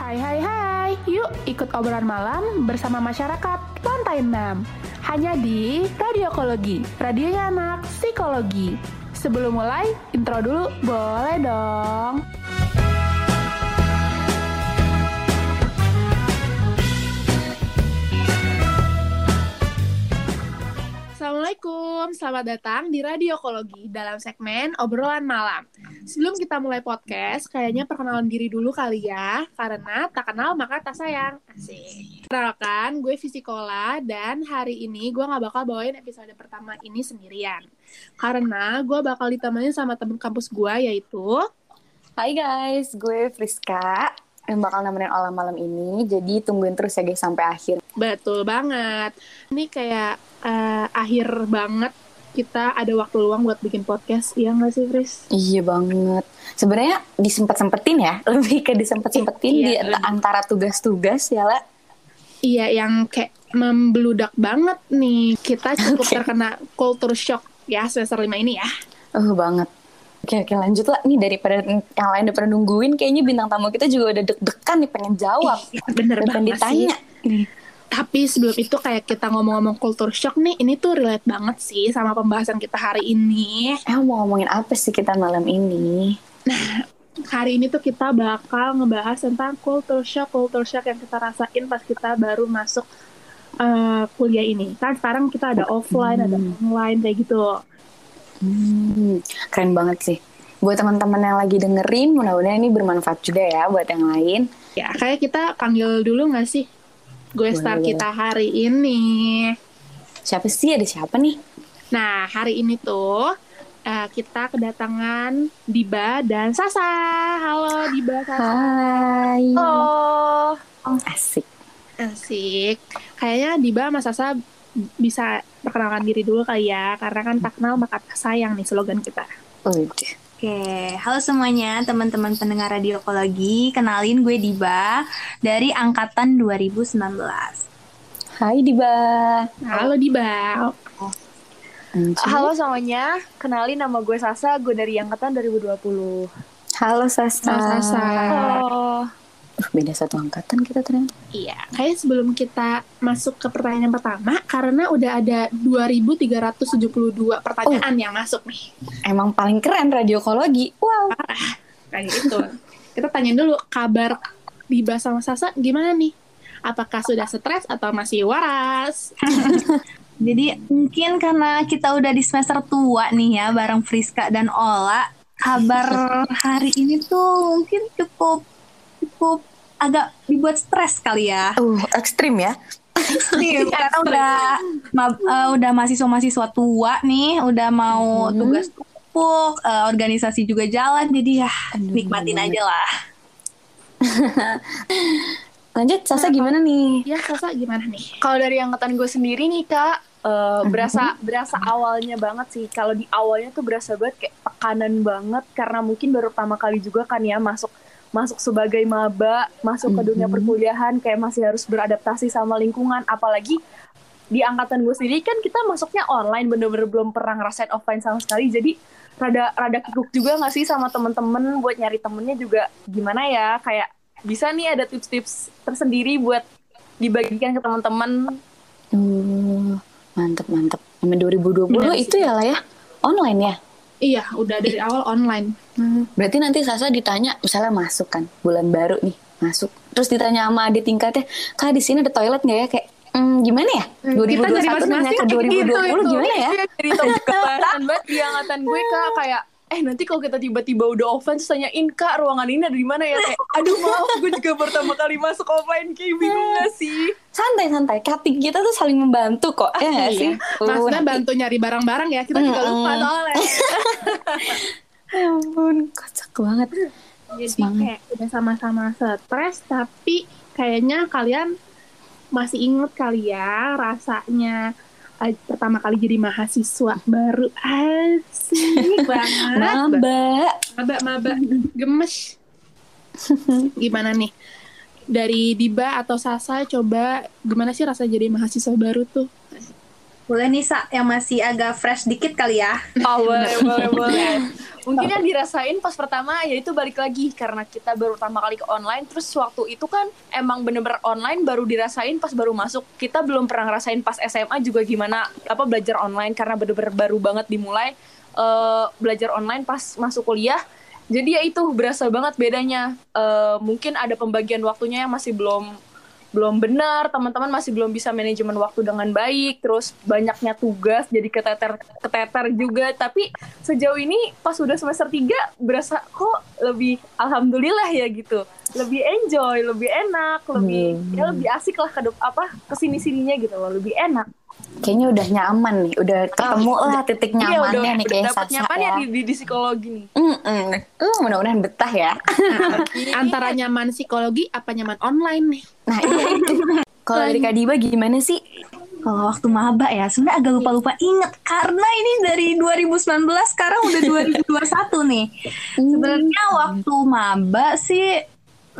Hai hai hai, yuk ikut obrolan malam bersama masyarakat Lantai 6 Hanya di Radiokologi, radionya anak psikologi. Sebelum mulai, intro dulu. Boleh dong. Assalamualaikum, selamat datang di Radiokologi dalam segmen obrolan malam. Sebelum kita mulai podcast, kayaknya perkenalan diri dulu kali ya, karena tak kenal maka tak sayang. Asik. Kenalkan, gue Fisikola dan hari ini gue gak bakal bawain episode pertama ini sendirian. Karena gue bakal ditemenin sama temen kampus gue yaitu... Hai guys, gue Friska yang bakal nemenin Olah malam ini. Jadi tungguin terus ya guys sampai akhir. Betul banget. Ini kayak uh, akhir banget kita ada waktu luang buat bikin podcast. Iya nggak sih, Fris? Iya banget. Sebenarnya disempet-sempetin ya, lebih ke disempet-sempetin Iya, di lebih. antara tugas-tugas ya lah. Iya, yang kayak membeludak banget nih. Kita cukup Oke. terkena culture shock ya semester 5 ini ya. Oh banget. Oke oke lanjut lah nih daripada yang lain daripada nungguin kayaknya bintang tamu kita juga udah deg-degan nih pengen jawab. Iya, bener Udah pengen banget ditanya. sih. Tapi sebelum itu kayak kita ngomong-ngomong culture shock nih, ini tuh relate banget sih sama pembahasan kita hari ini. Eh mau ngomongin apa sih kita malam ini? Hari ini tuh kita bakal ngebahas tentang culture shock, culture shock yang kita rasain pas kita baru masuk eh, kuliah ini. Kan sekarang kita ada offline, ada online kayak gitu. Hmm, keren banget sih. Buat teman-teman yang lagi dengerin, mudah-mudahan ini bermanfaat juga ya buat yang lain. Ya, kayak kita panggil dulu nggak sih? Gue star boleh. kita hari ini. Siapa sih? Ada siapa nih? Nah, hari ini tuh eh, kita kedatangan Diba dan Sasa. Halo Diba, Sasa. Hai. Oh, Asik. asik. Kayaknya Diba sama Sasa bisa perkenalkan diri dulu kali ya, karena kan tak kenal maka tak sayang nih slogan kita. Udah. Oke, halo semuanya teman-teman pendengar radiokologi. Kenalin gue Diba dari angkatan 2019. Hai Diba. Halo Diba. Anji. Halo semuanya, kenalin nama gue Sasa, gue dari angkatan 2020. Halo Sasa. Halo, Sasa. Oh, Uh, beda satu angkatan kita ternyata. Iya, kayak sebelum kita masuk ke pertanyaan pertama, karena udah ada 2372 pertanyaan yang masuk nih. Emang paling keren radiokologi. Wow. Kayak gitu. kita tanya dulu kabar Diba sama Sasa gimana nih? Apakah sudah stres atau masih waras? Jadi mungkin karena kita udah di semester tua nih ya bareng Friska dan Ola, kabar hari ini tuh mungkin cukup cukup agak dibuat stres kali ya. Uh, ekstrim ya. Iya, karena udah ma- eh, udah mahasiswa-mahasiswa tua nih, udah mau Hmm. tugas tumpuk, eh, organisasi juga jalan, jadi ya Aduh, nikmatin bener. aja lah. Lanjut Sasa gimana nih? Ya, Sasa gimana nih? kalau dari angkatan gue sendiri nih kak, eh, berasa berasa awalnya banget sih. Kalau di awalnya tuh berasa banget kayak tekanan banget karena mungkin baru pertama kali juga kan ya masuk masuk sebagai maba, masuk ke dunia perkuliahan kayak masih harus beradaptasi sama lingkungan, apalagi di angkatan gue sendiri kan kita masuknya online bener-bener belum pernah ngerasain offline sama sekali. Jadi rada rada kikuk juga gak sih sama temen-temen buat nyari temennya juga? Gimana ya? Kayak bisa nih ada tips-tips tersendiri buat dibagikan ke teman-teman Uh, mantep mantep. Sama 2020 Bener itu ya lah ya. Online ya. Iya, udah dari awal online. Berarti nanti Sasa ditanya misalnya masuk kan bulan baru nih masuk. Terus ditanya sama adik tingkatnya, kak di sini ada toilet nggak ya? Kayak "Hmm, gimana ya? Hmm, kita dari 2021 nanya ke 2020 gimana ya? Jadi topik kebahasan banget di angkatan gue kak kayak eh nanti kalau kita tiba-tiba udah offline terus tanyain kak ruangan ini ada di mana ya kayak aduh maaf gue juga pertama kali masuk offline kayak bingung gak sih Santai santai. Cutting kita tuh saling membantu kok ya nggak sih? Uh, Maksudnya bantu nyari barang-barang ya, kita juga lupa soalnya. Ya ampun, kocak banget. Jadi Semangat. kayak udah sama-sama stres, tapi kayaknya kalian masih inget kali ya rasanya pertama kali jadi mahasiswa baru asik banget. Maba. Maba, maba, gemes. Gimana nih? Dari Diba atau Sasa coba gimana sih rasa jadi mahasiswa baru tuh? Boleh nih Sa, yang masih agak fresh dikit kali ya. Oh boleh boleh boleh. Mungkin yang dirasain pas pertama yaitu balik lagi karena kita baru pertama kali ke online. Terus waktu itu kan emang bener-bener online baru dirasain pas baru masuk. Kita belum pernah ngerasain pas SMA juga gimana apa belajar online karena bener-bener baru banget dimulai eh, belajar online pas masuk kuliah. Jadi ya itu berasa banget bedanya. Eh, mungkin ada pembagian waktunya yang masih belum belum benar, teman-teman masih belum bisa manajemen waktu dengan baik, terus banyaknya tugas jadi keteter keteter juga. Tapi sejauh ini pas udah semester 3 berasa kok lebih alhamdulillah ya gitu. Lebih enjoy, lebih enak, lebih Hmm. ya lebih asik lah ke apa ke sini sininya gitu loh, lebih enak. Kayaknya udah nyaman nih, udah ketemu lah titik Iya, nyamannya nih kayak dapet nyamannya ya. di, di, di psikologi nih. Mm-mm. Uh, mudah-mudahan betah ya. Antara nyaman psikologi apa nyaman online nih? Nah iya itu. Kalau dari Kak Diba gimana sih? Kalau waktu maba ya, sebenarnya agak lupa-lupa inget karena ini dari 2019 sekarang udah 2021 nih. Sebenarnya waktu maba sih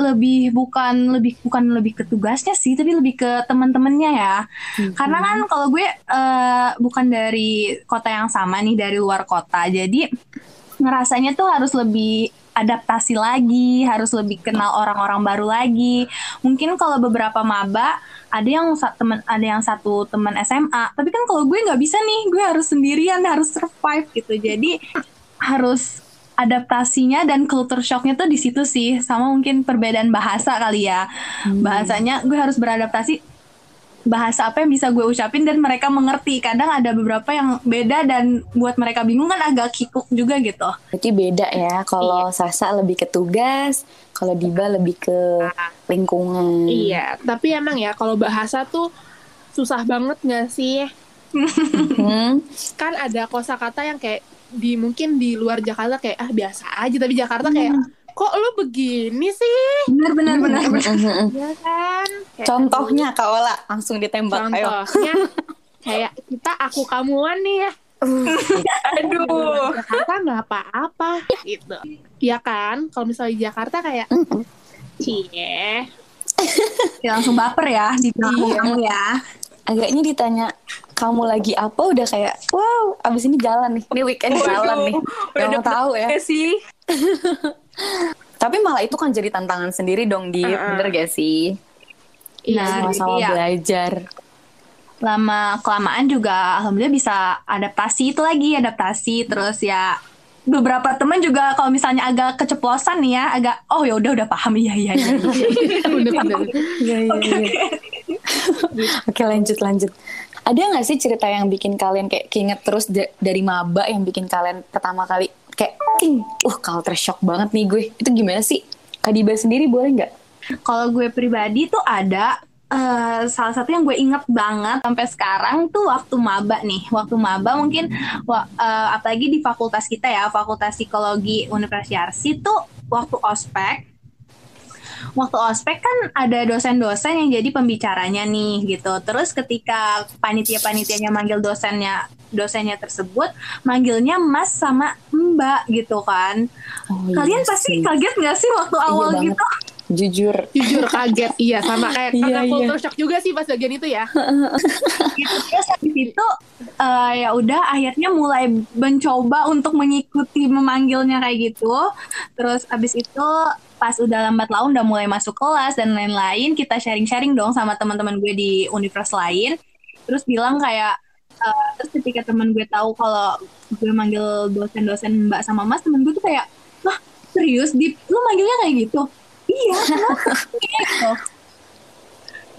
lebih bukan lebih bukan lebih ke tugasnya sih, tapi lebih ke teman-temannya ya. Karena kan kalau gue eh, bukan dari kota yang sama nih, dari luar kota. Jadi ngerasanya tuh harus lebih adaptasi lagi, harus lebih kenal orang-orang baru lagi. Mungkin kalau beberapa maba ada yang temen ada yang satu teman SMA, tapi kan kalau gue nggak bisa nih, gue harus sendirian, harus survive gitu. Jadi harus adaptasinya dan culture shocknya tuh di situ sih, sama mungkin perbedaan bahasa kali ya. Bahasanya gue harus beradaptasi bahasa apa yang bisa gue ucapin dan mereka mengerti. Kadang ada beberapa yang beda dan buat mereka bingung kan agak kikuk juga gitu. Berarti beda ya. Kalau Sasa lebih ke tugas, kalau Diba lebih ke lingkungan. Iya, tapi emang ya kalau bahasa tuh susah banget nggak sih? Hmm. Kan ada kosakata yang kayak di mungkin di luar Jakarta kayak ah biasa aja, tapi Jakarta kayak kok lu begini sih? Benar benar benar. benar. Ya kan? Kayak, Contohnya Kak Ola langsung ditembak. Ayo. Contohnya kayak kita aku kamuan nih ya. Aduh. Jakarta nggak apa-apa gitu. Iya kan? Kalau misalnya di Jakarta kayak cie. Ya, langsung baper ya di belakang Iya. kamu ya. Agaknya ditanya kamu lagi apa udah kayak wow abis ini jalan nih ini weekend jalan nih udah mau tahu ya sih. tapi malah itu kan jadi tantangan sendiri dong di Uh-uh. bener gak sih Nah, sama-sama iya. belajar Lama kelamaan juga alhamdulillah bisa adaptasi itu lagi, adaptasi terus ya beberapa teman juga kalau misalnya agak keceplosan nih ya, agak oh ya udah udah paham iya iya iya. Iya, iya, iya. Oke lanjut lanjut. Ada nggak sih cerita yang bikin kalian kayak keinget terus da- dari maba yang bikin kalian pertama kali kayak, "Ting, uh culture shock banget nih gue. Itu gimana sih? Kadiba sendiri boleh nggak? Kalau gue pribadi tuh ada eh, salah satu yang gue inget banget sampai sekarang tuh waktu maba nih. Waktu maba mungkin eh, apalagi di fakultas kita ya, Fakultas Psikologi Universitas tuh waktu ospek waktu ospek kan ada dosen-dosen yang jadi pembicaranya nih gitu. Terus ketika panitia-panitianya manggil dosennya dosennya tersebut manggilnya Mas sama Mbak gitu kan. Oh, Kalian iya pasti sih. kaget gak sih waktu awal banget. gitu? Jujur. Jujur kaget, iya sama kayak Iya, karena iya. culture shock juga sih pas bagian itu ya. gitu terus habis itu eh, ya udah akhirnya mulai mencoba untuk mengikuti memanggilnya kayak gitu terus habis itu pas udah lambat laun udah mulai masuk kelas dan lain-lain kita sharing-sharing dong sama teman-teman gue di universitas lain. Terus bilang kayak eh, terus ketika teman gue tahu kalau gue manggil dosen-dosen mbak sama mas temen gue tuh kayak wah serius di lu manggilnya kayak gitu? Iya gitu.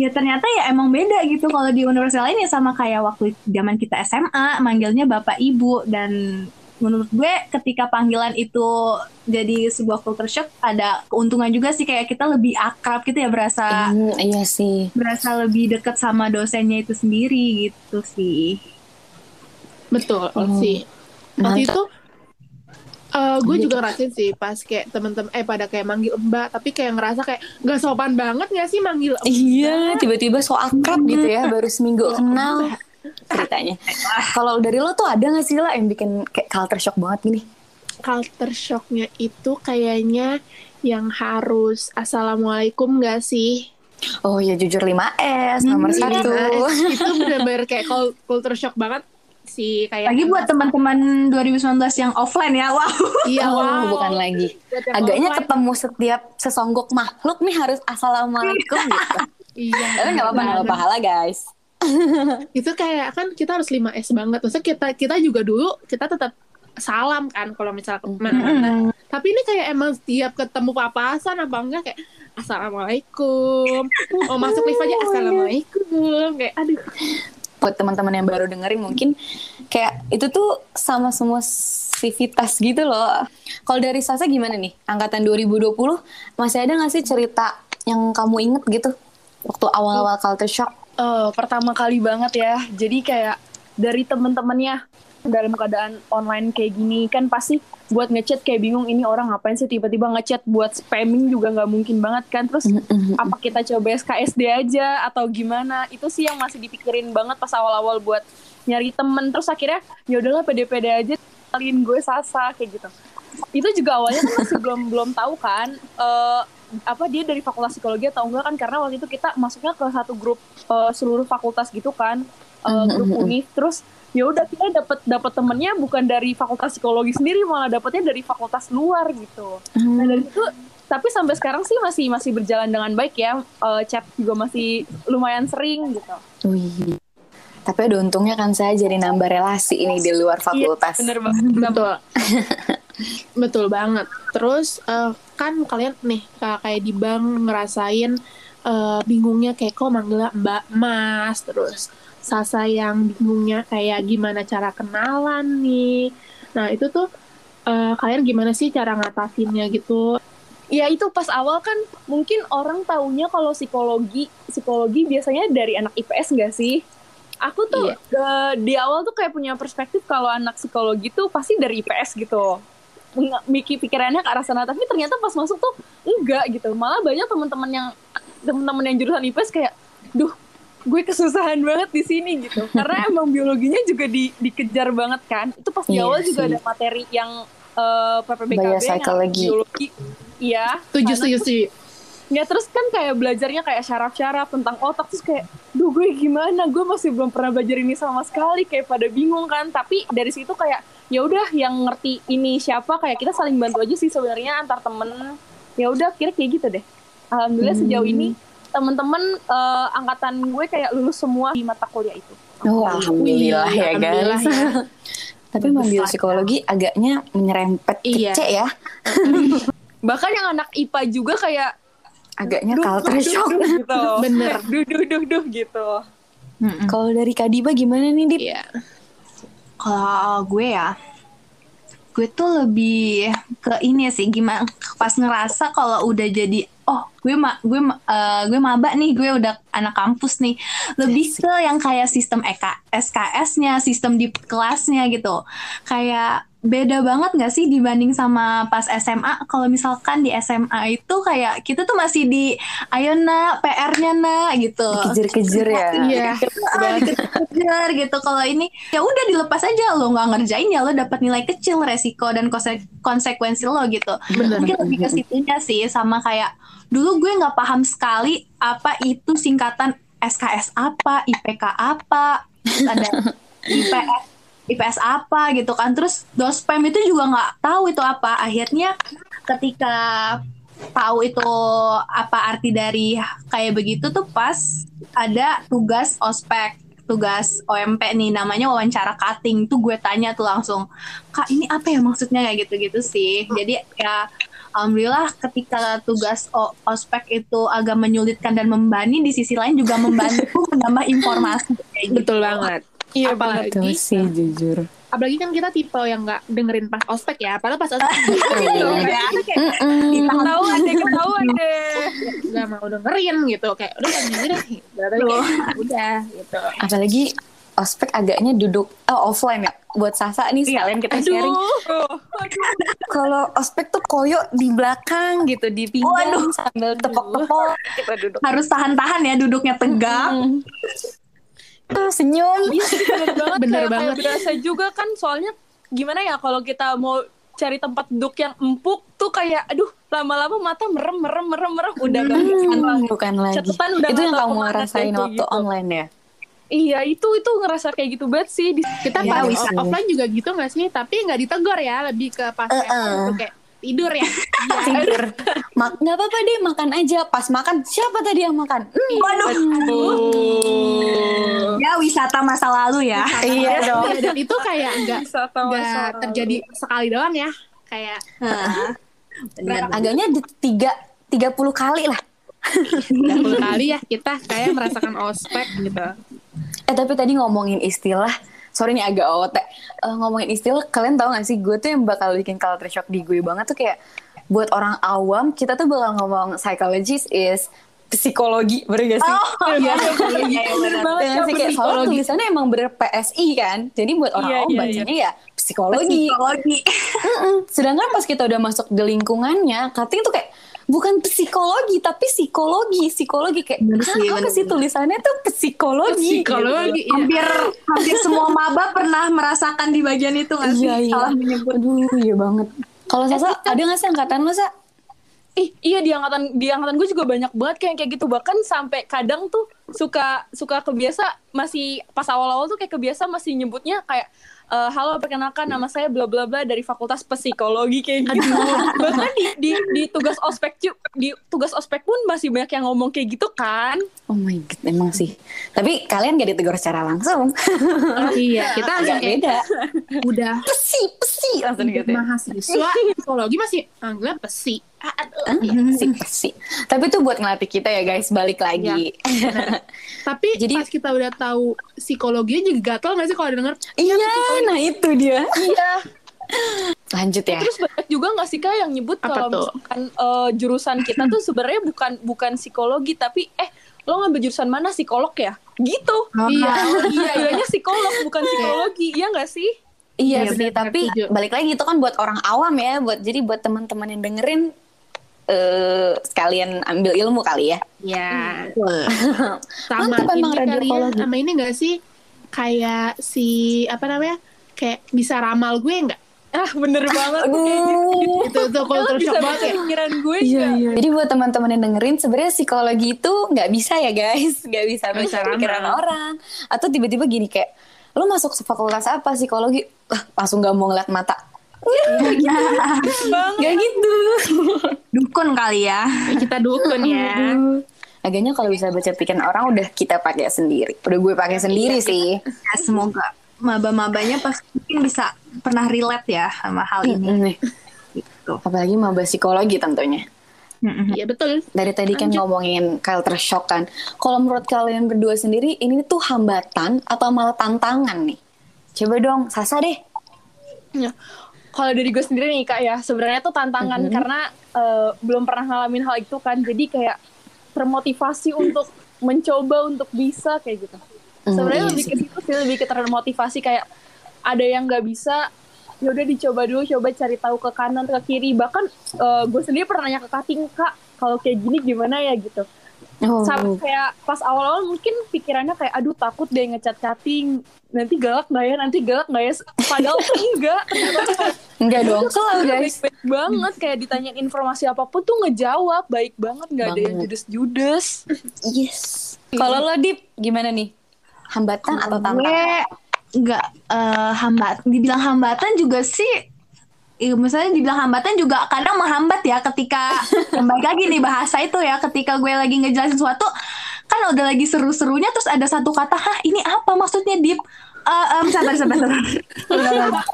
Ya ternyata ya emang beda gitu kalau di universitas lain ya sama kayak waktu zaman kita SMA manggilnya bapak ibu dan menurut gue ketika panggilan itu jadi sebuah culture shock ada keuntungan juga sih kayak kita lebih akrab gitu ya berasa Hmm, iya sih. berasa lebih deket sama dosennya itu sendiri gitu sih Betul Oh. sih. Waktu itu eh gue Iya. juga ngerasain sih pas kayak temen-temen eh pada kayak manggil mbak tapi kayak ngerasa kayak nggak sopan banget gak sih manggil mbak? Iya, tiba-tiba so akrab gitu ya, baru seminggu kenal ceritanya. Kalau dari lo tuh ada gak sih lah yang bikin kayak culture shock banget gini? culture shocknya itu kayaknya yang harus assalamualaikum gak sih Oh ya jujur 5S nomor Hmm, satu. itu bener-bener kayak cul- culture shock banget sih kayak Lagi buat teman-teman 2019 yang offline ya, wow. iya oh, wow. bukan lagi. Agaknya offline. ketemu setiap sesonggok makhluk nih harus assalamualaikum gitu. iya Tapi nggak apa-apa, nggak apa-apa pahala guys. itu kayak kan kita harus 5S banget. Maksudnya kita kita juga dulu kita tetap salam kan kalau misalnya ke mana-mana tapi ini kayak emang setiap ketemu papasan apa enggak kayak assalamualaikum. Mau masuk lift aja assalamualaikum. Kayak aduh. Buat teman-teman yang baru dengerin mungkin kayak itu tuh sama semua civitas gitu loh. Kalau dari Sasa gimana nih? Angkatan 2020 masih ada nggak sih cerita yang kamu inget gitu waktu awal-awal culture shock? Eh, pertama kali banget ya. Jadi kayak dari temen-temennya dalam keadaan online kayak gini kan pasti buat ngechat kayak bingung ini orang ngapain sih tiba-tiba ngechat buat spamming juga nggak mungkin banget kan? Terus apa kita coba SKSD aja atau gimana? Itu sih yang masih dipikirin banget pas awal-awal buat nyari temen. Terus akhirnya ya udahlah pede-pede aja kalian gue sasa kayak gitu. Itu juga awalnya kan masih belum belum tahu kan eh, apa dia dari fakultas psikologi atau enggak kan karena waktu itu kita masuknya ke satu grup eh, seluruh fakultas gitu kan eh, grup univ. Terus ya udah kita dapat dapat temennya bukan dari fakultas psikologi sendiri malah dapetnya dari fakultas luar gitu. Nah dari itu tapi sampai sekarang sih masih masih berjalan dengan baik ya Eh, chat juga masih lumayan sering gitu. Wih. Tapi ada untungnya kan saya jadi nambah relasi ini di luar fakultas. Iya, bener banget. Betul betul banget terus eh, kan kalian nih kayak di bank ngerasain eh, bingungnya kayak kok manggilnya mbak mas terus Sasa yang bingungnya kayak gimana cara kenalan nih nah itu tuh eh, kalian gimana sih cara ngatasinnya gitu Ya itu pas awal kan mungkin orang taunya kalau psikologi psikologi biasanya dari anak IPS nggak sih? Aku tuh Iya. eh, di awal tuh kayak punya perspektif kalau anak psikologi tuh pasti dari IPS gitu. Mikir pikirannya ke arah sana tapi ternyata pas masuk tuh enggak gitu. Malah banyak teman-teman yang teman-teman yang jurusan IPS kayak, duh gue kesusahan banget di sini gitu. Karena emang biologinya juga di, dikejar banget kan. Itu pas di Iya awal juga sih. ada materi yang eh, PPBKB yang biologi. Iya. tujuh tujuh tujuh Ya terus kan kayak belajarnya kayak syaraf-syaraf tentang otak terus kayak, duh gue gimana? Gue masih belum pernah belajar ini sama sekali kayak pada bingung kan. Tapi dari situ kayak ya udah yang ngerti ini siapa kayak kita saling bantu aja sih sebenarnya antar temen. Ya udah kira kayak gitu deh. Alhamdulillah sejauh ini teman-teman eh, angkatan gue kayak lulus semua di mata kuliah itu. Oh, alhamdulillah ya alhamdulillah guys. ya. Tapi mengambil psikologi agaknya menyerempet Iya. kece ya. Bahkan yang anak IPA juga kayak Agaknya duh, culture duh, shock. duh, gitu. Bener. Duh duh duh duh gitu. Kalau dari Kadiba gimana nih, Dip? Iya. Kalau gue ya, gue tuh lebih ke ini sih gimana pas ngerasa kalau udah jadi oh gue ma gue ma- eh, gue maba nih gue udah anak kampus nih. Lebih ke yang kayak sistem EK SKS-nya sistem di kelasnya gitu. Kayak beda banget nggak sih dibanding sama pas SMA kalau misalkan di SMA itu kayak kita tuh masih di ayo nak PR-nya nak gitu Kejer-kejer ya. Iya. Dikejar gitu kalau ini ya udah dilepas aja lo nggak ngerjain ya lo dapat nilai kecil resiko dan konse- konsekuensi lo gitu Bener. mungkin lebih ke situnya sih sama kayak dulu gue nggak paham sekali apa itu singkatan SKS apa IPK apa ada IPS IPS apa gitu kan. Terus dospem itu juga nggak tahu itu apa. Akhirnya ketika tahu itu apa arti dari kayak begitu tuh pas ada tugas ospek tugas OMP nih namanya wawancara cutting. Tuh gue tanya tuh langsung kak ini apa ya maksudnya? Kayak gitu-gitu sih. Jadi ya alhamdulillah ketika tugas o- ospek itu agak menyulitkan dan membani di sisi lain juga membantu menambah informasi. Kayak gitu. betul banget Iya apalagi Betul sih, jujur. apalagi kan kita tipe yang nggak dengerin pas ospek ya padahal pas ospek Gitu, ya. Mm-mm. Ketahuan deh, ketahuan deh. nggak mau dengerin gitu kayak udah Berarti kayak, udah gitu Apalagi ospek agaknya duduk oh, offline ya. Buat Sasa nih sekalian kita sharing. Aduh, aduh. Kalau ospek tuh koyo di belakang gitu, di pinggang Waduh. sambil tepok-tepok kita duduk. harus tahan-tahan ya duduknya tegak. Ah, senyum. Iya bener banget Bener kayak, banget. kayak berasa juga kan soalnya gimana ya kalau kita mau cari tempat duduk yang empuk tuh kayak aduh lama-lama mata merem merem merem merem udah gak bisa Hmm, bukan lagi. Catatan udah Itu nggak yang kamu ke mana rasain kayak waktu gitu. online ya? iya itu itu ngerasa kayak gitu banget sih Kita Iya, pas offline juga gitu gak sih? Tapi nggak ditegur ya, lebih ke pas uh gitu kayak tidur ya. Tidur. Mak nggak apa-apa deh makan aja. Pas makan siapa tadi yang makan? Hmm, Waduh. Ya wisata masa lalu ya. iya dong. Iya, dan itu kayak nggak nggak terjadi sekali doang ya. Kayak. Bener. Agaknya di tiga tiga puluh kali lah. 30 kali ya kita kayak merasakan ospek gitu. Eh tapi tadi ngomongin istilah, sorry nih agak awet ya. Eh, ngomongin istilah, kalian tahu gak sih gue tuh yang bakal bikin culture shock di gue banget tuh kayak buat orang awam kita tuh bakal ngomong psychologist is psikologi, bener gak sih? Oh, iya, iya, bener. banget ya, sih kayak soalnya psikologi. tulisannya emang bener PSI kan, jadi buat orang Iya, awam iya, bacanya ya psikologi. Psikologi. Sedangkan pas kita udah masuk di lingkungannya, cutting tuh kayak bukan psikologi tapi psikologi, psikologi kayak Bener "Hah, sih, bener, bener. tulisannya tuh psikologi. Psikologi. iya. Hampir hampir semua maba pernah merasakan di bagian itu nggak sih? Iya iya. Salah menyebut. Aduh iya banget. Kalau Sasa ada nggak sih angkatan lo Sa? Ih, iya di angkatan di angkatan gue juga banyak banget kayak kayak gitu bahkan sampai kadang tuh suka suka kebiasa masih pas awal-awal tuh kayak kebiasa masih nyebutnya kayak eh, halo perkenalkan nama saya bla bla bla dari Fakultas Psikologi kayak gitu. bahkan di, di di tugas ospek cu- di tugas ospek pun masih banyak yang ngomong kayak gitu kan. Oh my god emang sih. Tapi kalian gak ditegur secara langsung. Iya, kita langsung beda. udah Pesi pesi langsung gitu. ya. mahasiswa psikologi masih anggap. Ah, aduh. Ah, iya, pesi pesi. Tapi itu buat ngelatih kita ya guys balik lagi. Tapi Jadi- pas kita udah tahu psikologi juga gatel gak sih kalau denger iya, nah itu dia. Iya. Lanjut ya. Terus banyak juga nggak sih kak yang nyebut Apa kalau tuh? misalkan eh, jurusan kita tuh sebenarnya bukan bukan psikologi tapi eh lo ngambil jurusan mana psikolog ya? Gitu. Iya, Oh, iya, bilangnya psikolog bukan psikologi, iya nggak sih? Iya, Iya, sih, benar, tapi setuju. balik lagi itu kan buat orang awam ya, buat jadi buat teman-teman yang dengerin eh sekalian ambil ilmu kali ya. Ya. Sama Mantap ini kali ya, sama ini gak sih kayak si apa namanya kayak bisa ramal gue nggak? Ah bener banget. Aduh. Itu tuh culture bisa shock banget ya. pikiran gue Iya, iya. Jadi buat teman-teman yang dengerin sebenarnya psikologi itu nggak bisa ya guys, nggak bisa baca bisa pikiran ramal. orang. Atau tiba-tiba gini kayak, lo masuk fakultas apa psikologi? Lah, langsung nggak mau ngeliat mata. banget. Gak gitu. Dukun kali ya. Kita dukun ya. Agaknya kalau bisa baca pikiran orang udah kita pakai sendiri. Udah gue pakai sendiri sih. Ya, semoga maba-mabanya pasti mungkin bisa pernah relate ya sama hal ini. Gitu. Apalagi maba psikologi tentunya. Mm-mm. Iya betul. Dari tadi kan ngomongin culture shock kan. Kalau menurut kalian berdua sendiri, ini tuh hambatan atau malah tantangan nih? Coba dong, Sasa deh. Ya. Kalau dari gue sendiri nih kak ya, sebenarnya tuh tantangan karena eh, belum pernah ngalamin hal itu kan, jadi kayak termotivasi untuk mencoba untuk bisa kayak gitu. Hmm, Sebenarnya iya lebih ke situ sih, lebih ke termotivasi kayak ada yang nggak bisa, ya udah dicoba dulu, coba cari tahu ke kanan ke kiri. Bahkan eh, gue sendiri pernah nanya ke Kating kak, kalau kayak gini gimana ya gitu. Oh. Sampai kayak pas awal-awal mungkin pikirannya kayak aduh takut deh ngecat chatting nanti galak nggak ya nanti galak nggak ya padahal enggak Enggak dong, selalu guys. baik, baik banget kayak ditanyain informasi apa pun tuh ngejawab baik banget nggak ada yang judes-judes Yes. Kalau lo Dip, gimana nih? Hambatan atau tantangan? Nggak eh, hambat, dibilang hambatan juga sih. Iya, misalnya dibilang hambatan juga kadang menghambat ya ketika kembali lagi nih bahasa itu ya ketika gue lagi ngejelasin sesuatu kan udah lagi seru-serunya terus ada satu kata hah ini apa maksudnya deep Eh, em, sabar sabar sabar.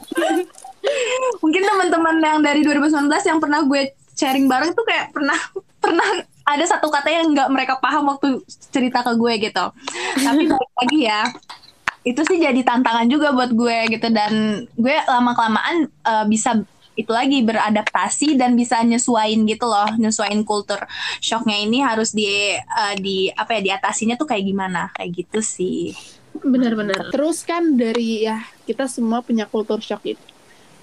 Mungkin teman-teman yang dari 2019 yang pernah gue sharing bareng tuh kayak pernah pernah ada satu kata yang nggak mereka paham waktu cerita ke gue gitu. Tapi balik lagi ya itu sih jadi tantangan juga buat gue gitu dan gue lama kelamaan bisa itu lagi beradaptasi dan bisa nyesuain gitu loh nyesuain kultur shocknya ini harus di eh, di apa ya diatasinya tuh kayak gimana kayak gitu sih Bener-bener. Terus kan dari ya kita semua punya kultur shock itu.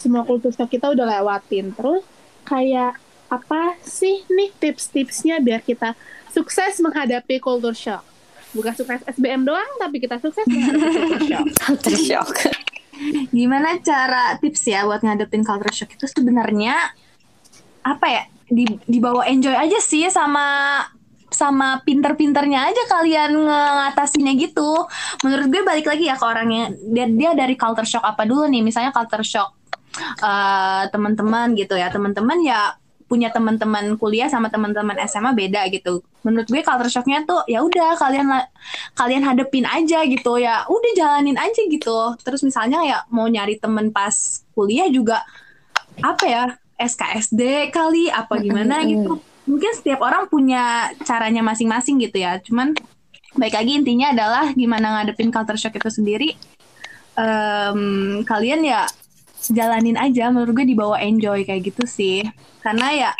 Semua kultur shock kita udah lewatin. Terus kayak apa sih nih tips-tipsnya biar kita sukses menghadapi kultur shock? Bukan sukses SBM doang, tapi kita sukses. Culture shock. Gimana cara tips ya buat ngadepin culture shock itu sebenarnya apa ya? Di, dibawa enjoy aja sih sama sama pinter-pinternya aja kalian ngatasinnya gitu. Menurut gue balik lagi ya ke orangnya dia dia dari culture shock apa dulu nih? Misalnya culture shock uh, teman-teman gitu ya. Teman-teman ya punya teman-teman kuliah sama teman-teman SMA beda gitu. Menurut gue culture shocknya tuh ya udah kalian kalian hadepin aja gitu ya. Udah jalanin aja gitu. Terus misalnya ya mau nyari temen pas kuliah juga apa ya SKSD kali apa gimana gitu. Mungkin setiap orang punya caranya masing-masing gitu ya. Cuman baik lagi intinya adalah gimana ngadepin culture shock itu sendiri. Um, kalian ya jalanin aja menurut gue dibawa enjoy kayak gitu sih karena ya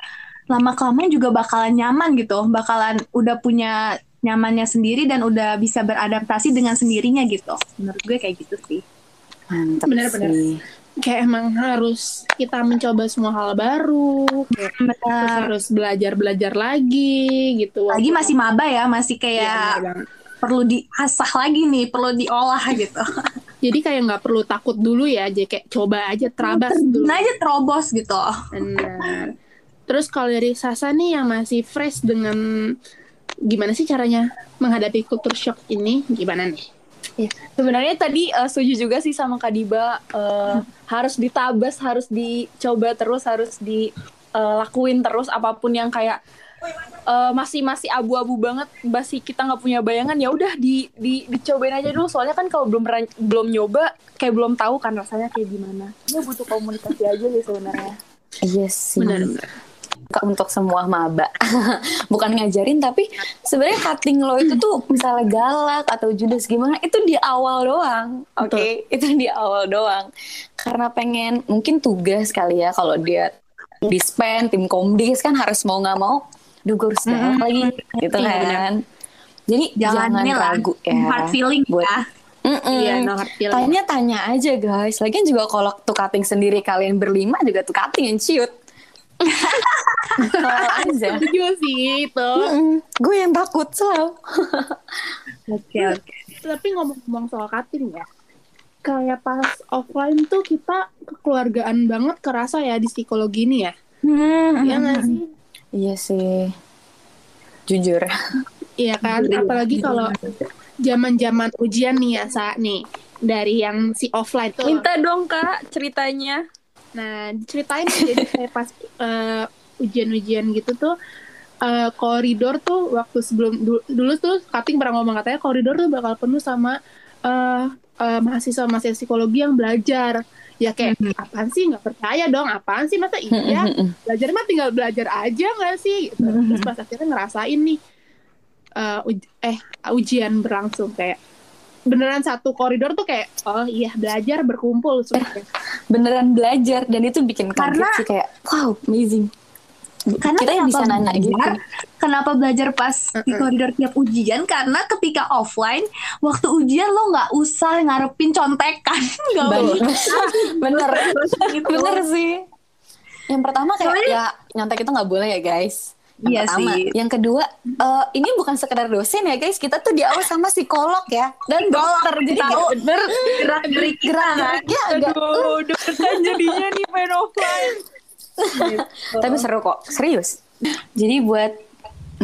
lama kelamaan juga bakalan nyaman gitu. Bakalan udah punya nyamannya sendiri dan udah bisa beradaptasi dengan sendirinya gitu. Menurut gue kayak gitu sih. Mantap Bener-bener. sih. Kayak emang harus kita mencoba semua hal baru. Kayak terus Benar. harus belajar belajar lagi gitu. Lagi masih maba ya masih kayak bener banget. perlu diasah lagi nih perlu diolah gitu jadi kayak nggak perlu takut dulu ya jadi kayak coba aja terabas dulu nah aja terobos gitu Benar. Terus kalau dari Sasa nih yang masih fresh dengan gimana sih caranya menghadapi culture shock ini? Gimana nih? Sebenarnya tadi eh, setuju juga sih sama Kak Diba eh, harus ditabas, harus dicoba terus, harus dilakuin terus apa pun yang kayak eh, masih masih abu-abu banget, masih kita nggak punya bayangan ya udah di, di dicobain aja dulu. Soalnya kan kalau belum belum nyoba kayak belum tahu kan rasanya kayak gimana. Ini butuh komunikasi aja sih sebenarnya. iya sih Benar-benar. Kak, untuk semua maba bukan ngajarin tapi sebenarnya cutting lo itu tuh misalnya galak atau judes gimana itu di awal doang oke itu di awal doang karena pengen mungkin tugas kali ya kalau dia dispen tim komdis kan harus mau nggak mau duh gue harus galak lagi gitu Iya, kan jadi jangan jangan, ragu ya hard feeling buat ya Mm-mm. Iya, no hard feeling. Tanya-tanya aja guys. Lagian juga kalau tuh cutting sendiri kalian berlima juga tuh cutting yang ciut. Aja. Setuju sih itu. Mm-mm. Gue yang takut selalu. oke oke Tapi ngomong-ngomong soal cutting ya. Kayak pas offline tuh kita kekeluargaan banget kerasa ya di psikologi ini ya. Hmm, Iya nggak sih? Iya sih. Jujur. Iya kan, apalagi kalau zaman-zaman ujian nih ya saat nih dari yang si offline tuh. Minta dong Kak ceritanya. Nah, ceritain jadi kayak pas eh, ujian-ujian gitu tuh eh, koridor tuh waktu sebelum dulu, dulu tuh cutting pernah ngomong katanya koridor tuh bakal penuh sama eh eh, mahasiswa-mahasiswa psikologi yang belajar. Ya kayak apaan sih nggak percaya dong, apaan sih masa iya? belajar mah tinggal belajar aja nggak sih? Gitu. Terus pas akhirnya ngerasain nih eh, uj- eh ujian berlangsung kayak beneran satu koridor tuh kayak oh iya belajar berkumpul semuanya. Beneran belajar dan itu bikin kaget Karena- sih kayak wow amazing. Karena kita yang bisa nanya gitu. Kenapa belajar pas di koridor tiap ujian? Karena ketika offline, waktu ujian lo nggak usah ngarepin contekan. Nggak Bener, gitu. bener sih. Yang pertama kayak Soalnya- ya nyontek itu nggak boleh ya guys. Yang Iya pertama. sih. Yang kedua, eh, ini bukan sekedar dosen ya guys, kita tuh diawasi sama psikolog ya dan dokter. Jadi Tahu bener gerak gerik gerak geriknya agak Aduh, deg-degan jadinya nih main offline. tapi seru kok serius jadi buat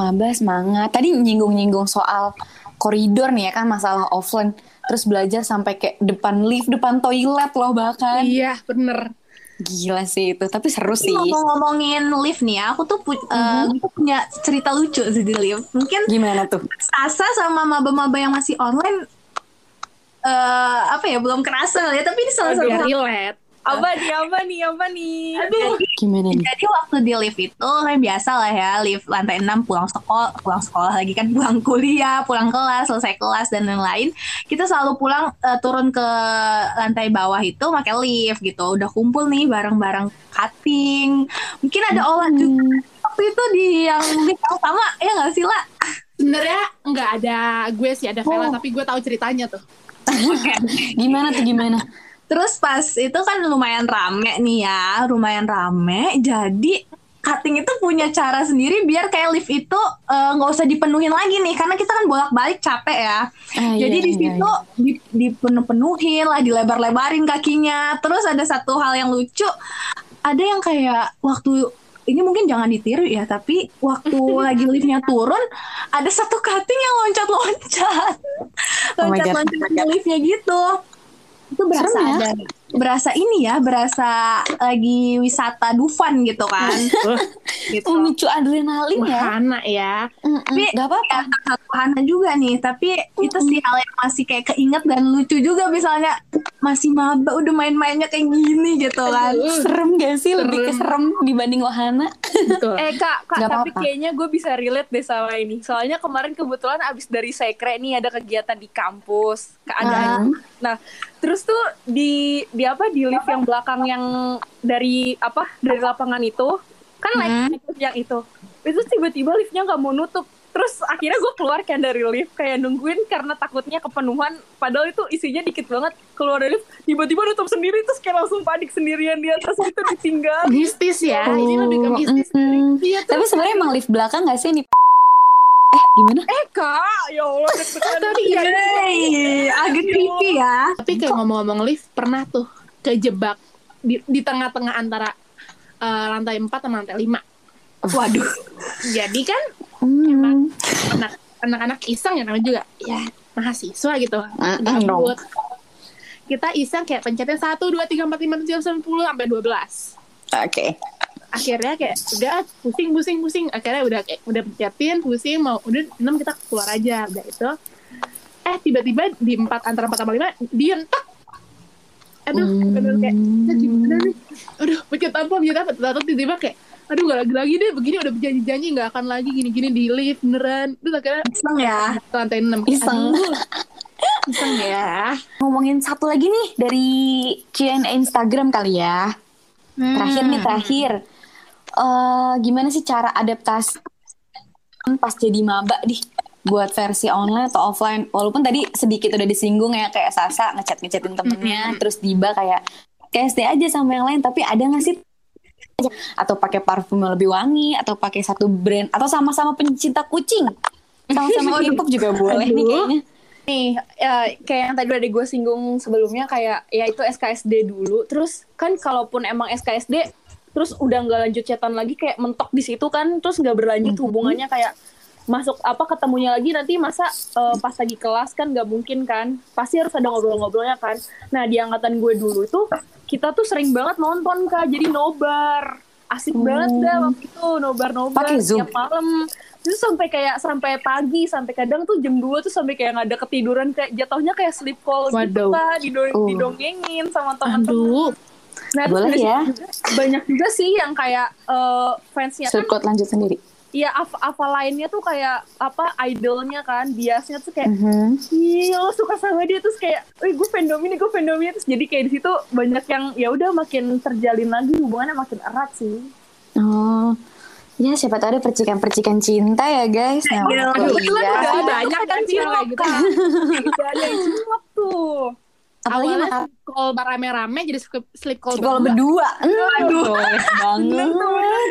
maba semangat tadi nyinggung-nyinggung soal koridor nih ya kan masalah offline terus belajar sampai kayak depan lift depan toilet loh bahkan Iya, bener. gila sih itu tapi seru sih Ngomong-ngomongin lift nih ya, aku tuh pu- eh, gue punya cerita lucu sih di lift. Mungkin gimana tuh Sasa sama maba-maba yang masih online eh apa ya belum kerasa ya tapi ini salah satu relate. Apa nih, apa nih, apa nih? Aduh, gimana nih Jadi waktu di lift itu kayak biasa lah ya, lift lantai 6 pulang sekolah, pulang sekolah lagi kan pulang kuliah, pulang kelas, selesai kelas dan lain-lain. Kita selalu pulang eh, turun ke lantai bawah itu pakai lift gitu. Udah kumpul nih bareng-bareng cutting. Mungkin ada olah juga waktu itu di yang lift yang sama ya nggak sih lah? Sebenarnya nggak ada gue sih ada Vela Oh. tapi gue tahu ceritanya tuh. gimana tuh gimana Terus pas itu kan lumayan rame nih ya, lumayan rame. Jadi cutting itu punya cara sendiri biar kayak lift itu eh, nggak usah dipenuhin lagi nih karena kita kan bolak-balik capek ya. Ah, Jadi iya, di iya, situ di, dipenuh-penuhin lah, dilebar-lebarin kakinya. Terus ada satu hal yang lucu, ada yang kayak waktu ini mungkin jangan ditiru ya, tapi waktu lagi liftnya turun, ada satu cutting yang loncat-loncat, Oh loncat-loncat di liftnya gitu. Itu berasa Serem ya? ada, berasa ini ya, berasa lagi wisata Dufan gitu kan. gitu. Memicu adrenalin ya. Wahana ya. Mm-mm, Tapi Gak apa-apa. ya wahana juga nih tapi itu sih hal yang masih kayak keinget dan lucu juga misalnya masih maba udah main-mainnya kayak gini gitu kan Serem gak sih? Lebih ke serem dibanding wahana. Betul. Eh kak, kak tapi apa-apa. kayaknya gue bisa relate deh sama ini. Soalnya kemarin kebetulan abis dari sekre nih ada kegiatan di kampus, keadaan. Nah, terus tuh di di apa di lift yang belakang yang dari apa dari lapangan itu kan naik Hmm. naik lift yang itu. Itu tiba-tiba liftnya nggak mau nutup. Terus akhirnya gue keluar kan dari lift kayak nungguin karena takutnya kepenuhan. Padahal itu isinya dikit banget keluar dari lift tiba-tiba nutup sendiri terus kayak langsung panik sendirian di atas itu ditinggal. mistis ya. Ini lebih ke mistis. Mm-mm. Iya, Tapi sebenarnya emang lift belakang gak sih nih? Eh gimana? Eh kak, ya Allah. Tapi ya, agak creepy ya tapi kayak ngomong-ngomong lift pernah tuh kejebak di, di tengah-tengah antara eh, lantai 4 sama lantai 5. waduh Jadi kan Hmm. anak anak-anak iseng ya namanya juga? Ya mahasiswa gitu. Mm-mm gabut kita iseng kayak pencetnya satu dua tiga empat lima tujuh delapan sepuluh sampai dua belas. Oke. akhirnya kayak udah pusing pusing pusing. Akhirnya udah kayak udah pencetin pusing mau udah enam kita keluar aja udah itu eh tiba-tiba di empat antara empat sama lima diem tak aduh Hmm. aduh kayak "Ya gimana nih? Aduh pencet apa pencet apa tiba-tiba kayak aduh gak lagi-lagi deh begini udah berjanji-janji nggak akan lagi gini-gini di lift beneran terus akhirnya iseng ya lantai enam Iseng. Iseng ya Ngomongin satu lagi nih dari Q&A Instagram kali ya. Terakhir nih terakhir. Eh gimana sih cara adaptasi pas jadi maba nih buat versi online atau offline? Walaupun tadi sedikit udah disinggung ya kayak Sasa ngechat ngechatin temennya, terus Diba kayak kayak stay aja sama yang lain. Tapi ada nggak sih atau pakai parfum yang lebih wangi atau pakai satu brand atau sama-sama pencinta kucing sama-sama K-pop juga boleh nih Aduh. kayaknya. nih ya, kayak yang tadi udah gue singgung sebelumnya kayak ya itu SKSD dulu terus kan kalaupun emang SKSD terus udah nggak lanjut chatan lagi kayak mentok di situ kan terus nggak berlanjut hubungannya kayak masuk apa ketemunya lagi nanti masa eh, pas lagi kelas kan nggak mungkin kan pasti harus ada ngobrol-ngobrolnya kan nah di angkatan gue dulu tuh kita tuh sering banget nonton kak jadi nobar asik banget dah waktu itu nobar nobar Pakai Zoom? tiap malam terus sampai kayak sampai pagi sampai kadang tuh jam 2 tuh sampai kayak nggak ada ketiduran kayak jatuhnya kayak sleep call gitu Waduh. kak dido- Oh. didongengin sama teman-teman nah Boleh ya. juga banyak juga sih yang kayak eh, fansnya kan Surkot lanjut sendiri. Iya, apa, apa lainnya tuh kayak apa idolnya kan, biasanya tuh kayak Mhm. Ih, lo suka sama dia terus kayak, eh gue fandom ini, gue fandom ini terus jadi kayak di situ banyak yang ya udah makin terjalin lagi hubungannya makin erat sih. Oh, ya siapa tahu ada percikan-percikan cinta ya guys. Nah, Iya. Aduh, iya. udah banyak kan kayak gitu Udah ada yang cilok tuh. Apalagi awalnya sleep call rame-rame jadi sleep, sleep call kalau berdua. Aduh, banget.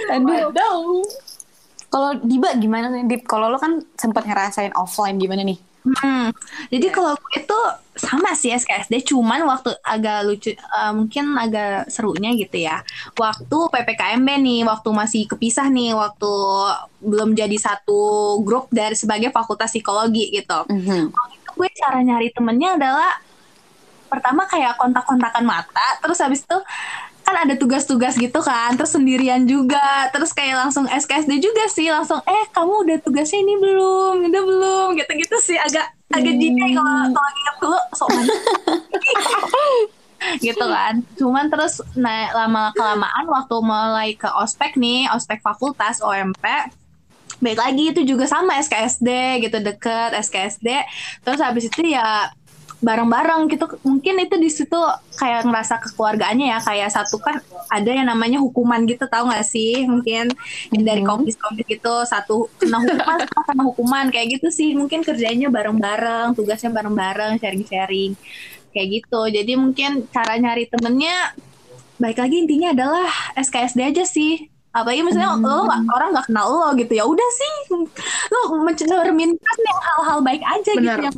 Aduh. Aduh. Kalau Diba gimana nih, Dip? Kalau lo kan sempat ngerasain offline gimana nih? Hmm, jadi kalau gue tuh sama sih SKSD, cuman waktu agak lucu, eh, mungkin agak serunya gitu ya. Waktu PPKMB nih, waktu masih kepisah nih, waktu belum jadi satu grup dari sebagai fakultas psikologi gitu. Mhm. Waktu itu gue cara nyari temennya adalah pertama kayak kontak-kontakan mata, terus habis itu kan ada tugas-tugas gitu kan, terus sendirian juga, terus kayak langsung SKSD juga sih, langsung eh kamu udah tugasnya ini belum, udah belum, gitu-gitu sih agak agak jijik kalau kalau inget dulu sok banget. gitu kan. Cuman terus naik lama kelamaan waktu mulai ke ospek nih, ospek fakultas OMP, baik lagi itu juga sama SKSD gitu deket SKSD terus habis itu ya bareng-bareng gitu. Mungkin itu di situ kayak ngerasa kekeluargaannya ya kayak satu kan ada yang namanya hukuman gitu tahu nggak sih? Mungkin yang dari kompis-kompis gitu satu kena hukuman sama kena hukuman kayak gitu sih. Mungkin kerjanya bareng-bareng tugasnya bareng-bareng sharing-sharing kayak gitu. Jadi mungkin cara nyari temennya baik lagi intinya adalah SKSD aja sih apalagi misalnya Hmm. lo orang nggak kenal lo gitu ya udah sih lo mencerminkan yang hal-hal baik aja Benar. gitu yang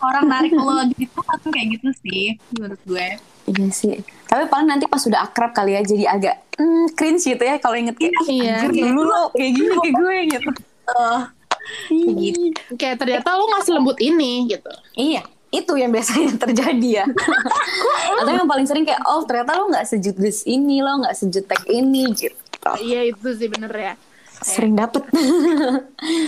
orang narik lo gitu langsung kayak gitu sih menurut gue Iya sih. Tapi paling nanti pas sudah akrab kali ya jadi agak hmm, cringe gitu ya kalau inget kayak Iya. "Anjir, dulu lo kayak gini ke gue gitu. Kayak gitu Kayak ternyata lo nggak selembut ini gitu. Iya, itu yang biasanya terjadi ya. Atau yang paling sering kayak oh ternyata lo nggak sejudes ini, lo nggak sejutek ini gitu. Iya itu sih bener ya. Sering dapet.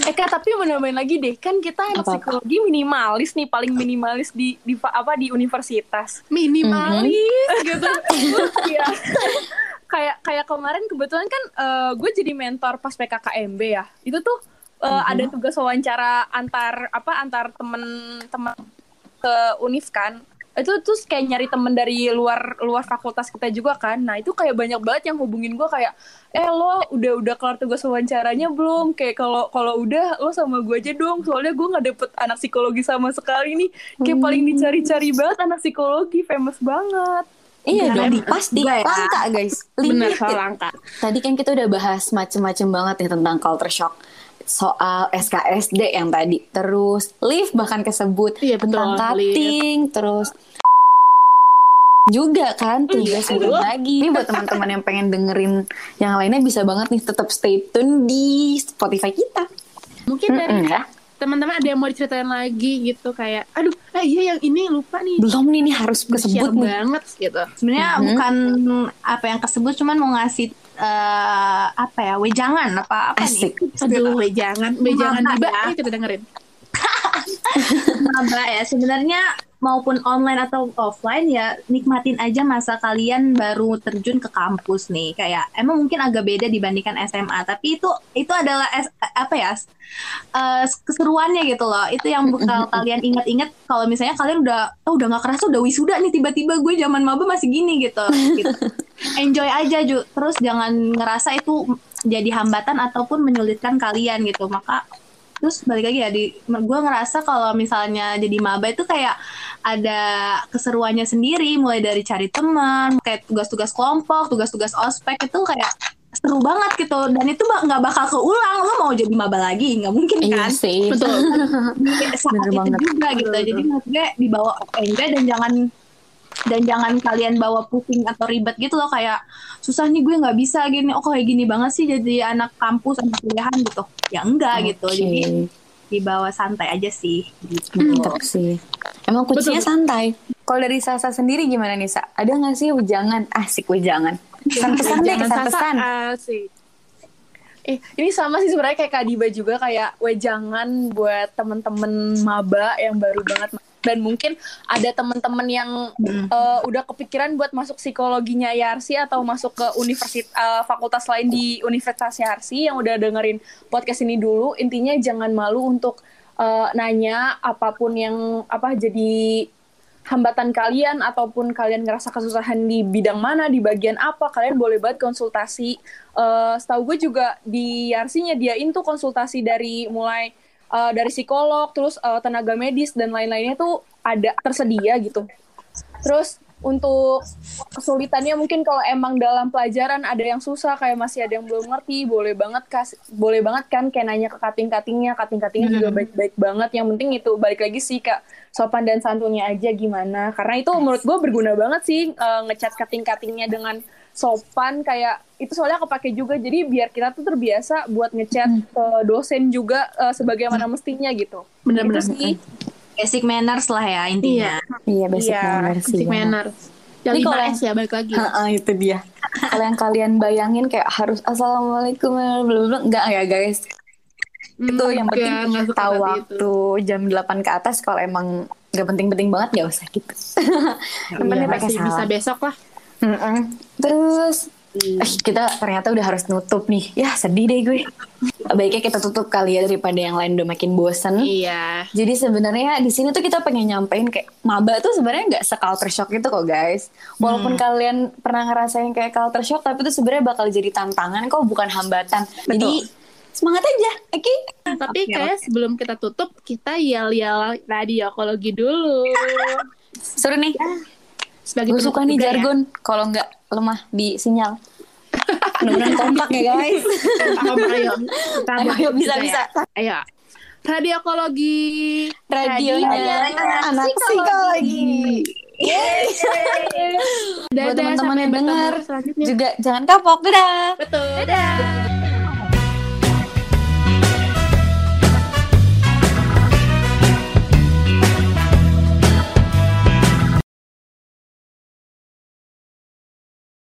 Eh kak, tapi mau nambahin lagi deh, kan kita anak psikologi minimalis nih, paling minimalis di di apa di universitas. Minimalis gitu. Iya. kayak kayak kemarin kebetulan kan eh, gue jadi mentor pas PKKMB ya. Itu tuh eh, ada tugas wawancara antar apa antar temen-temen ke Univ kan. Itu terus kayak nyari temen dari luar luar fakultas kita juga kan. Nah, itu kayak banyak banget yang hubungin gue kayak eh lo udah udah kelar tugas wawancaranya belum? Kayak kalau kalau udah lo sama gue aja dong. Soalnya gue nggak dapet anak psikologi sama sekali nih. Kayak paling dicari-cari banget anak psikologi, famous banget. iya Bener. dong, pasti ya. langka guys. Bener Limited. salah angka. Tadi kan kita udah bahas macem-macem banget nih tentang culture shock soal SKSD yang tadi. Terus lift bahkan kesebut. Iya, betul, tentang cutting terus juga kan tugas Iya. belum lagi. Ini buat teman-teman yang pengen dengerin yang lainnya bisa banget nih tetap stay tune di Spotify kita. Mungkin dari Mm-mm, ya teman-teman ada yang mau diceritain lagi gitu kayak, aduh, eh iya yang ini lupa nih. belum nih nih harus kesebut nih. banget gitu. sebenarnya Mhm. bukan apa yang kesebut cuman mau ngasih eh, apa ya wejangan apa apa Asik. nih Aduh, jangan, jangan Mama, tiba, ya. ayo kita dengerin. maba ya sebenarnya maupun online atau offline ya nikmatin aja masa kalian baru terjun ke kampus nih kayak emang mungkin agak beda dibandingkan SMA tapi itu itu adalah es- apa ya eh, keseruannya gitu loh itu yang bakal kalian ingat-ingat kalau misalnya kalian udah oh udah nggak kerasa udah wisuda nih tiba-tiba gue zaman maba masih gini gitu, gitu. enjoy aja Ju. terus jangan ngerasa itu jadi hambatan ataupun menyulitkan kalian gitu. Maka terus balik lagi ya di gue ngerasa kalau misalnya jadi maba itu kayak ada keseruannya sendiri mulai dari cari teman kayak tugas-tugas kelompok tugas-tugas ospek itu kayak seru banget gitu. Dan itu nggak bakal keulang. Lo mau jadi maba lagi? Nggak mungkin iya kan? sih. Betul. saat Bener itu banget. juga gitu. Jadi gue dibawa enjoy dan jangan dan jangan kalian bawa pusing atau ribet gitu loh kayak susah nih gue nggak bisa gini oh kayak gini banget sih jadi anak kampus anak kuliahan gitu ya enggak gitu Oke. jadi dibawa santai aja sih gitu. Mantap sih. Emang kuncinya santai. Kalau dari Sasa sendiri gimana nih, Sa? Ada nggak sih wejangan? Asik wejangan. Pesan-pesan deh, Jangan kesan-pesan. sasa sih. Eh, ini sama sih sebenarnya kayak Kak Diba juga kayak wejangan buat temen-temen maba yang baru banget dan mungkin ada temen-temen yang eh, udah kepikiran buat masuk psikologinya Yarsi atau masuk ke universitas fakultas lain di Universitas Yarsi yang udah dengerin podcast ini dulu intinya jangan malu untuk eh, nanya apa pun yang apa jadi hambatan kalian ataupun kalian ngerasa kesusahan di bidang mana di bagian apa kalian boleh banget konsultasi. Eh setahu gue juga di Yarsi nyediain tuh konsultasi dari mulai eh, dari psikolog terus eh, tenaga medis dan lain-lainnya tuh ada tersedia gitu. Terus untuk kesulitannya mungkin kalau emang dalam pelajaran ada yang susah kayak masih ada yang belum ngerti boleh banget kas boleh banget kan kayak nanya ke kating-katingnya. Kating-katingnya juga baik-baik banget. Yang penting itu balik lagi sih kak sopan dan santunnya aja gimana. Karena itu menurut gue berguna banget sih eh, ngecat kating-katingnya dengan sopan kayak itu soalnya kepake juga jadi biar kita tuh terbiasa buat ngechat ke dosen juga eh, sebagaimana mestinya gitu Bener-bener. Itu sih basic manners lah ya intinya Iya, basic Iya, manners. Basic benar. manners. Yang Ini kalau 5S ya balik lagi. Ha-ha, itu dia. Kalau yang kalian bayangin kayak harus assalamualaikum blablabla enggak ya guys. itu yang penting tahu waktu jam 8 ke atas kalau emang gak penting-penting banget gak usah gitu. Yang penting Iya, pakai masih bisa salam. besok lah. Mm-mm. Terus eh, kita ternyata udah harus nutup nih. Ya sedih deh gue. Baiknya kita tutup kali ya daripada yang lain udah makin bosen. Iya. Jadi sebenarnya di sini tuh kita pengen nyampein kayak maba tuh sebenarnya nggak se-culture shock gitu kok guys. Walaupun kalian pernah ngerasain kayak culture shock, tapi itu sebenarnya bakal jadi tantangan kok bukan hambatan. Jadi semangat aja, oke? Tapi Oke, kayak sebelum kita tutup, kita yel-yel radiokologi dulu. Seru nih. Sebagai Gue suka nih ya. jargon. Kalau nggak lemah di sinyal. Bener-bener kompak ya guys. Kompak, ayo. Kita Ayo, buat ayo bisa gitu bisa. ya. Ayo. Radiokologi. Radionya anak psikologi. Dadah, Buat teman-teman yang dengar juga jangan kapok. Dadah. Betul. Dadah.